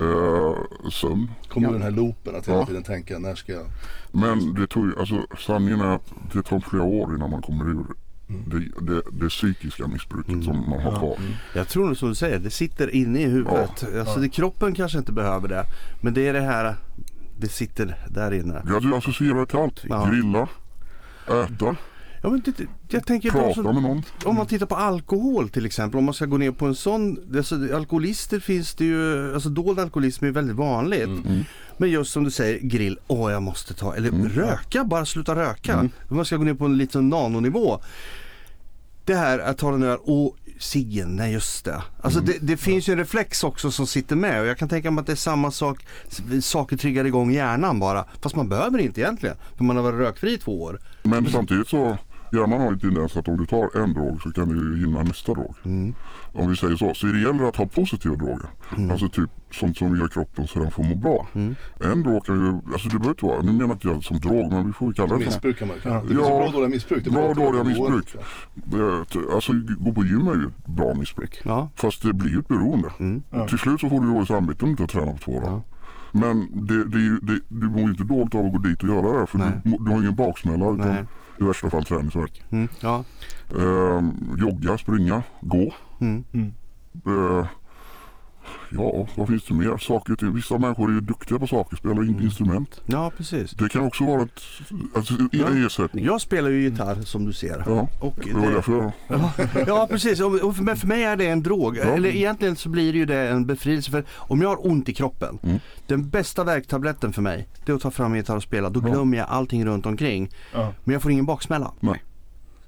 Eh, sömn. Kommer ur den här loopen att hela Ja. tiden tänka när ska jag... Men det tog ju, alltså sanningen är att det tar flera år innan man kommer ur Mm. det, det, det psykiska missbruket som man har kvar. Jag tror nog som du säger, det sitter inne i huvudet. Alltså, det, kroppen kanske inte behöver det. Men det är det här, det sitter där inne. Jag du associerar till allt. Ja. Grilla, äta, Ja, men det, jag tänker prata med någon. om man tittar på alkohol till exempel. Om man ska gå ner på en sån. Alltså, alkoholister finns det ju. Alltså dold alkoholism är väldigt vanligt. Mm. Men just som du säger grill. Åh jag måste ta. Eller röka. Bara sluta röka. Om man ska gå ner på en liten nanonivå. Det här att ta den öl. Och ciggen. Nej just det. Alltså det, det finns ju en reflex också som sitter med. Och jag kan tänka mig att det är samma sak. Saker triggar igång hjärnan bara. Fast man behöver inte egentligen. För man har varit rökfri i två år. Men samtidigt så hjärnan har ju tendens att om du tar en drog så kan du gynna nästa drog. Om vi säger så. Så det gäller att ha positiva droger. Alltså typ sånt som gör kroppen så den får må bra. En drog kan ju, alltså det behöver inte vara, nu menar inte jag som drog men vi får ju kalla det Missbruk kan man ju kalla det. Ja. bra och dåliga missbruk. Det Bra dåliga missbruk. Alltså gå på gym är ju ett bra missbruk. Ja. Fast det blir ju ett beroende. Till slut så får du dåligt samvete om du inte har tränat på två dagar. Men det, det, det, du mår ju inte dåligt av att gå dit och göra det för du, du har ingen baksmälla. Utan Nej. I värsta fall träningsvärk. Mm. Ja. Eh, jogga, springa, gå. Mm. Mm. Eh, ja, vad finns det mer? Saker till. Vissa människor är ju duktiga på saker, spelar in instrument. ja, precis. Det kan också vara ett, alltså, Ja. en ersättning. Jag spelar ju gitarr som du ser. Ja, Och det var det, därför ja, ja, precis. Och, och för, men för mig är det en drog. Eller egentligen så blir det ju det en befrielse. För om jag har ont i kroppen, Mm. den bästa värktabletten för mig, det är att ta fram en gitarr och spela. Då Ja. glömmer jag allting runt omkring. Ja. Men jag får ingen baksmälla. Nej.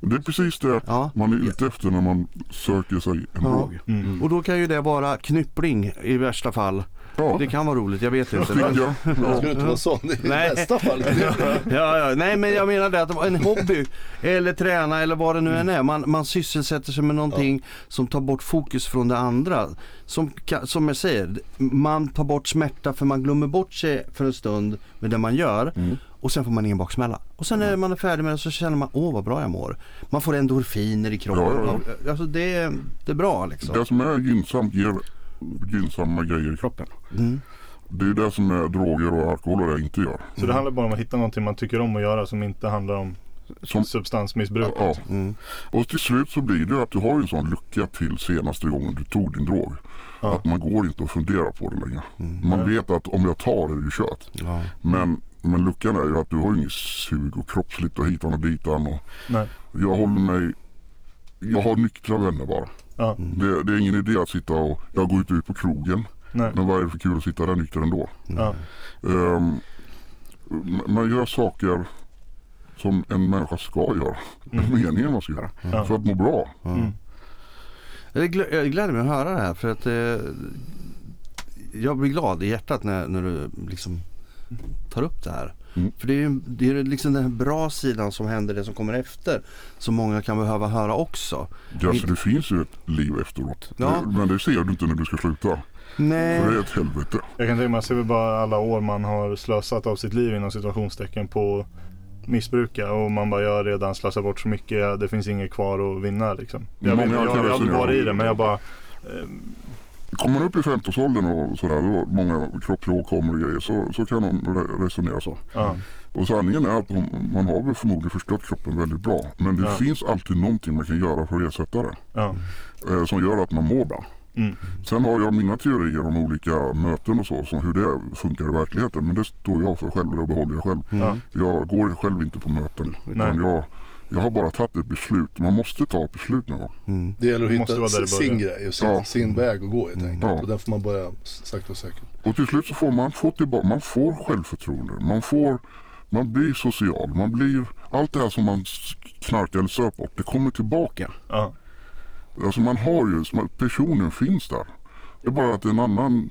Det är precis det Ja. man är ute efter när man söker sig en Ja. drog. Mm. Och då kan ju det vara knyppling i värsta fall. Ja, Det kan vara roligt, jag vet inte. Jag Ja. skulle inte vara sån i Nej. bästa fall. Ja, ja. Nej men jag menar det att en hobby eller träna eller vad det nu än är. Man, man sysselsätter sig med någonting som tar bort fokus från det andra. Som, som jag säger, man tar bort smärta för man glömmer bort sig för en stund med det man gör. Mm. Och sen får man ingen baksmälla. Och sen när man är färdig med det så känner man, åh vad bra jag mår. Man får endorfiner i kroppen. Ja, ja, Alltså det, det är bra liksom. Det som är gynnsamt ger gynnsamma grejer i kroppen. Mm. Det är det som är droger och alkohol och det inte gör. Så det handlar bara om att hitta någonting man tycker om att göra som inte handlar om Som, substansmissbruk. ja. Mm. Och till slut så blir det att du har en sån lucka till senaste gången du tog din drog. Ja. Att man går inte att fundera på det längre. Man Nej. vet att om jag tar det är det kört. Ja. Men, men luckan är ju att du har inget sug och kroppsligt och hitan och ditan. Och Nej. jag håller mig... Jag har nyktra vänner bara. Ja. Det, det är ingen idé att sitta och... Jag går inte ut på krogen. Nej. Men vad är det för kul att sitta där nykter ändå? Ja. Ehm, m- man gör saker som en människa ska göra. Mm. Meningen man ska göra. Ja. För att må bra. Mm. Jag gläder mig att höra det här för att eh, jag blir glad i hjärtat när, när du liksom tar upp det här. Mm. För det är ju det är liksom den bra sidan som händer, det som kommer efter, som många kan behöva höra också. Ja, så det finns ju ett liv efteråt. Ja. Men det ser du inte när du ska sluta. Nej. För det är ett helvete. Jag kan tänka mig, man ser väl bara alla år man har slösat av sitt liv inom situationstecken på missbruka och man bara jag redan slösat bort så mycket, det finns inget kvar att vinna liksom. Jag, Många jag, jag, aldrig resonera varit i det men jag bara Kommer man upp i 50-årsåldern och sådär, då många kroppsliga åkommor och grejer, så, så kan de re- resonera så. ja, Och sanningen är att de, man har väl förmodligen förstört kroppen väldigt bra. Men det Ja. finns alltid någonting man kan göra för att ersätta det. Eh, som gör att man mår bra. mm, Sen har jag mina teorier om olika möten och så, som hur det funkar i verkligheten. Men det står jag för själv och det behåller jag själv. ja, Jag går själv inte på möten. Utan Nej. jag, jag har bara tagit ett beslut. Man måste ta ett beslut någon gång. Mm. Det gäller att Måste hitta vara där det sin börjar. grej och sin, Ja. sin väg att gå helt enkelt. Ja. Och där får man börja sakta och säkert. Och till slut så får man få tillbaka, man får självförtroende. Man får, man blir social. Man blir, allt det här som man knarkar eller söp bort, det kommer tillbaka. ja, Alltså man har ju, personen finns där. Det är bara att det är en annan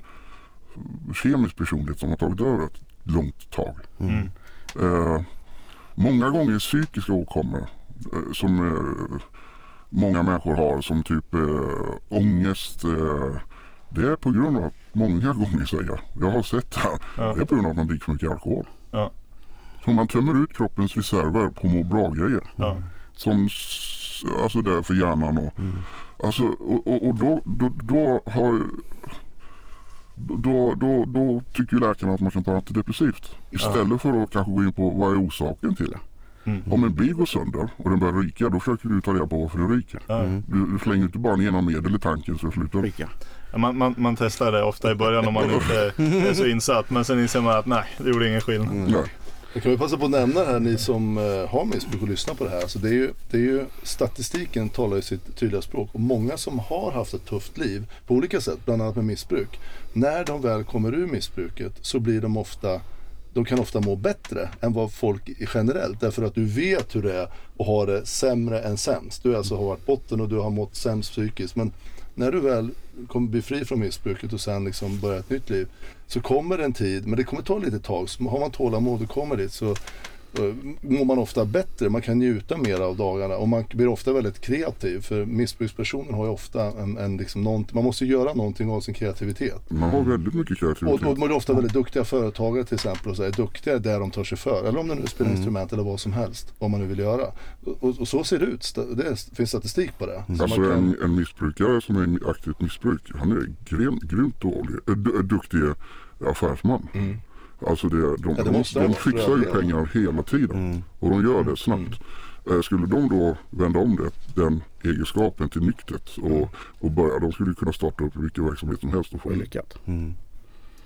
kemisk personlighet som har tagit över ett långt tag. mm, Eh, många gånger psykiska åkommor eh, som eh, många människor har som typ eh, ångest. Eh, det är på grund av, många gånger säger jag, jag har sett det här, Ja. det är på grund av att man dricker för mycket alkohol. Ja. Så man tömmer ut kroppens reserver på må bra-grejer. ja, Som, alltså det är för hjärnan och, alltså, och, och, och då, då, då har då, då, då tycker läkarna att man kan ta antidepressivt. Istället för att kanske gå in på vad är orsaken till det. Mm. Om en bil går sönder och den börjar ryka då försöker du ta reda på varför den ryker. ja. Du, du slänger inte bara ner någon medel i tanken så det slutar Rika. Ja, Man, man, man testar det ofta i början om man inte är så insatt men sen inser man att nej, det gjorde ingen skillnad. Nej. Jag kan vi passa på att nämna här ni som eh, har missbruk och lyssnar på det här. Alltså det är ju, det är ju, statistiken talar ju sitt tydliga språk. Och många som har haft ett tufft liv på olika sätt, bland annat med missbruk. När de väl kommer ur missbruket så blir de ofta de kan ofta må bättre än vad folk generellt. Därför att du vet hur det är att ha det sämre än sämst. Du alltså har varit botten och du har mått sämst psykiskt. Men när du väl kommer bli fri från missbruket och sen liksom börjar ett nytt liv så kommer en tid, men det kommer ta lite tag. Så har man tålamod och kommer dit så eh, mår man ofta bättre. Man kan njuta mer av dagarna och man blir ofta väldigt kreativ. För missbrukspersonen har ju ofta en, en liksom nånt- man måste göra någonting av sin kreativitet. Man har väldigt mycket Och, kreativitet. och man är ofta väldigt duktiga företagare till exempel och så är duktiga där de tar sig för. Eller om det nu spelar instrument eller vad som helst. Vad man nu vill göra. Och, och så ser det ut. Det finns statistik på det. Så Alltså kan, en, en missbrukare som är aktivt missbruk, han är grymt, grymt dålig, äh, duktig affärsman. Alltså det, de, Ja, det de, måste de, fixar ju pengar hela tiden och de gör det snabbt. Eh, Skulle de då vända om det, den egenskapen till nyktert och, och börja, de skulle kunna starta upp vilken verksamhet som helst och få lyckat. Mm.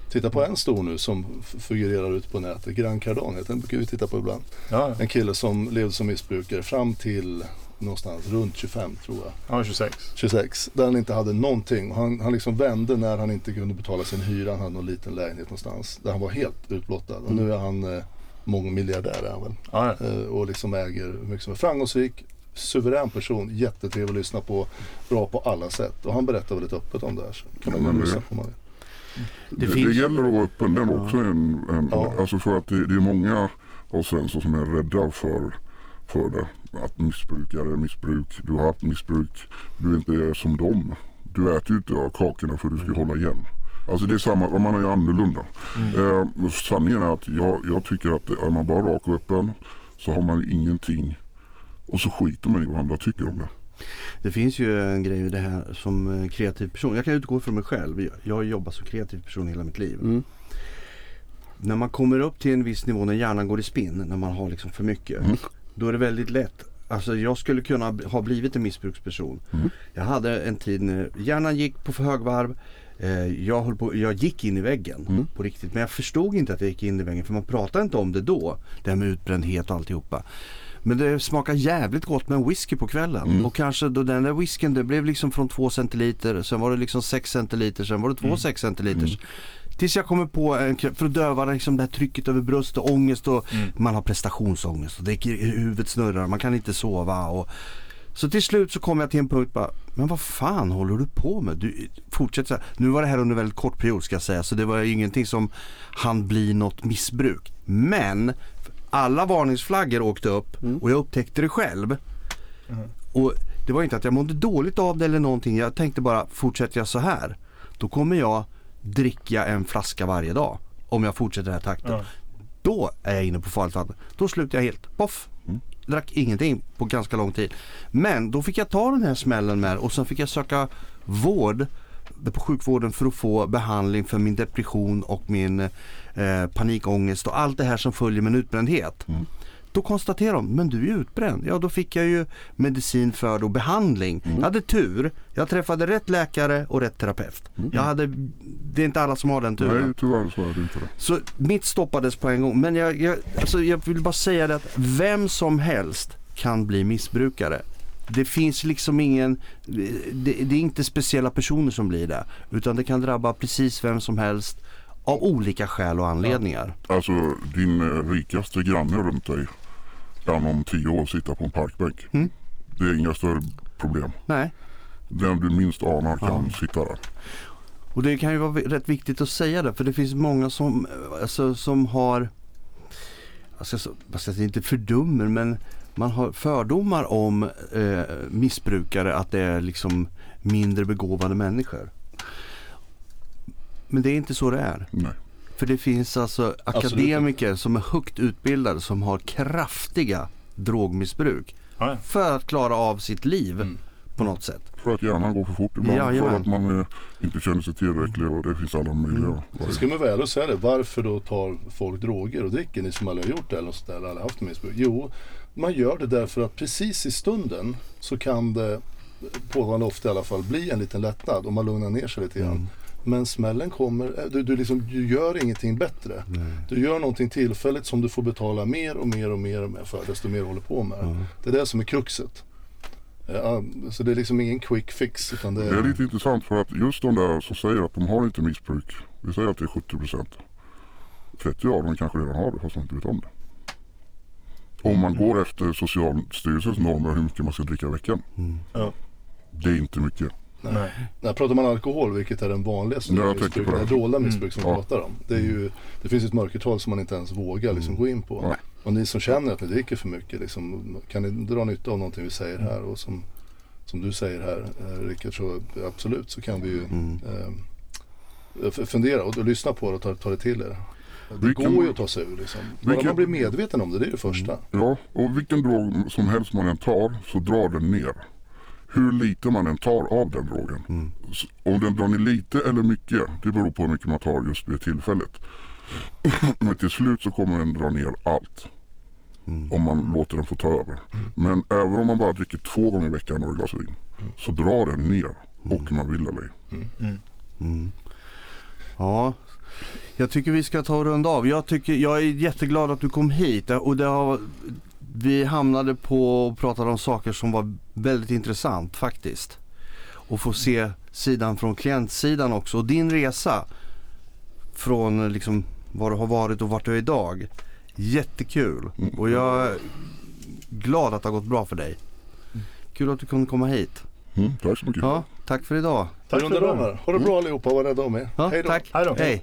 Titta på en stor nu som figurerar ute på nätet. Gran Cardone, den brukar vi titta på ibland. Ja, En kille som levde som missbrukare fram till någonstans runt 25 tror jag. var 26. 26. Där han inte hade någonting. Han, han liksom vände när han inte kunde betala sin hyra. Han hade någon liten lägenhet någonstans. Där han var helt utblottad. Och nu är han eh, mångmiljardär är han väl. Ja, ja. Eh, och liksom äger mycket som är framgångsrik. Suverän person, jättetrevlig att lyssna på. Bra på alla sätt. Och han berättar väldigt öppet om det här. Så kan man Ja, det- lyssna på man vill. Det Det, finns- det gäller att vara öppen. Den är också en, en Ja. alltså för att det, det är många av svenskar som är rädda för, för det. Att missbrukare är missbruk. Du har haft missbruk. Du är inte som dem. Du äter ju inte av kakorna för du ska hålla igen. Alltså det är samma, man är annorlunda. Eh, sanningen är att jag, jag tycker att är man bara rak och öppen så har man ingenting och så skiter man i vad andra tycker om det. Det finns ju en grej i det här som eh, kreativ person. Jag kan utgå från mig själv. Jag- Jag har jobbat som kreativ person hela mitt liv. Mm. När man kommer upp till en viss nivå när hjärnan går i spinn, när man har liksom för mycket. Mm. Då är det väldigt lätt. Alltså jag skulle kunna ha blivit en missbruksperson. Mm. Jag hade en tid när hjärnan gick på för högvarv. Eh, jag, höll på, jag gick in i väggen Mm. på riktigt. Men jag förstod inte att jag gick in i väggen för man pratade inte om det då. Det här med utbrändhet och alltihopa. Men det smakar jävligt gott med en whisky på kvällen. Mm. Och kanske då den där whiskyn det blev liksom från 2 centiliter. Sen var det liksom 6 centiliter. Sen var det 2 6 centiliters. Tills jag kommer på för att döva liksom det här trycket över bröst och ångest och man har prestationsångest och det, huvudet snurrar, man kan inte sova. Och, så till slut så kom jag till en punkt bara, men vad fan håller du på med? Du, fortsätt så här. Nu var det här under en väldigt kort period ska jag säga, så det var ingenting som han bli något missbruk. Men alla varningsflaggor åkte upp och jag upptäckte det själv. Och det var inte att jag mådde dåligt av det eller någonting. Jag tänkte bara, fortsätter jag så här, då kommer jag dricka en flaska varje dag. Om jag fortsätter den här takten. Ja. Då är jag inne på farligt vatten. Då slutar jag helt. Poff! Drack ingenting på ganska lång tid. Men då fick jag ta den här smällen med och sen fick jag söka vård på sjukvården för att få behandling för min depression och min eh, panikångest och allt det här som följer med en utbrändhet. Då konstaterar de, men du är utbränd. Ja, då fick jag ju medicin för och behandling. Jag hade tur. Jag träffade rätt läkare och rätt terapeut. Jag hade, det är inte alla som har den turen. Nej tyvärr så är det inte det. Så mitt stoppades på en gång. Men jag, jag, alltså jag vill bara säga det att vem som helst kan bli missbrukare. Det finns liksom ingen, det, det är inte speciella personer som blir det. Utan det kan drabba precis vem som helst av olika skäl och anledningar. Alltså din eh, rikaste granne runt dig kan om tio år sitta på en parkbänk. Mm. Det är inga större problem. Nej. Den du minst anar kan sitta där. Och det kan ju vara rätt viktigt att säga det för det finns många som, alltså, som har, alltså, jag säga, inte fördummer men man har fördomar om eh, missbrukare att det är liksom mindre begåvade människor. Men det är inte så det är. Nej. För det finns alltså akademiker som är högt utbildade som har kraftiga drogmissbruk Ja, ja. för att klara av sitt liv Mm. på något sätt. För att hjärnan går för fort ibland. Jajamän. för att man eh, inte känner sig tillräcklig och det finns alla möjliga. Mm. Så ska man och säga det. Varför då tar folk droger och dricker? Ni som aldrig har gjort det eller något sånt där, eller aldrig haft missbruk. Jo, man gör det därför att precis i stunden så kan det, pågående ofta i alla fall, bli en liten lättnad om man lugnar ner sig lite grann. Mm. Men smällen kommer, eh, du, du, liksom, du gör ingenting bättre. Du gör någonting tillfälligt som du får betala mer och mer och mer och mer för desto mer du håller på med. Mm. Det är det som är kruxet. Ja, så det är liksom ingen quick fix. Utan det Det är lite intressant för att just de där som säger att de har inte missbruk. Vi säger att det är 70 procent. 30 av dem kanske redan har det fast de inte vet om det. Om man går efter Socialstyrelsens normer hur mycket man ska dricka i veckan. Ja. Det är inte mycket. Nej. När pratar man alkohol, vilket är den vanligaste jag missbruk, det. det dolda missbruk som vi Ja. pratar om. Det, är ju, det finns ett mörkertal som man inte ens vågar liksom gå in på. Nej. Och ni som känner att ni dricker för mycket, liksom, kan ni dra nytta av någonting vi säger här? Och som, som du säger här, eh, Rickard, så absolut så kan vi ju Mm. eh, fundera och, och lyssna på det och ta, ta det till er. Det Vilken- går ju att ta sig ur liksom. Bara vilken- man blir medveten om det, det är det första. Ja, och vilken drog som helst man än tar så drar den ner. Hur lite man än tar av den drogen. S- Om den drar ner lite eller mycket, det beror på hur mycket man tar just vid tillfället. Men till slut så kommer den dra ner allt. Mm. om man låter den få ta över. Men även om man bara dricker två gånger i veckan några glas vin så drar den ner och man vill eller ej. Mm. Ja, jag tycker vi ska ta och runda av. Jag, tycker, jag är jätteglad att du kom hit och det har, vi hamnade på och pratade om saker som var väldigt intressant faktiskt. Och få se sidan från klientsidan också och din resa från liksom var du har varit och vart du är idag. Jättekul och jag är glad att det har gått bra för dig. Kul att du kunde komma hit. Mm, tack så mycket. Ja, tack för idag. Tack för här. Ha det bra allihopa, var rädda om er. Ja, Hej då. tack. Hej då. Hej.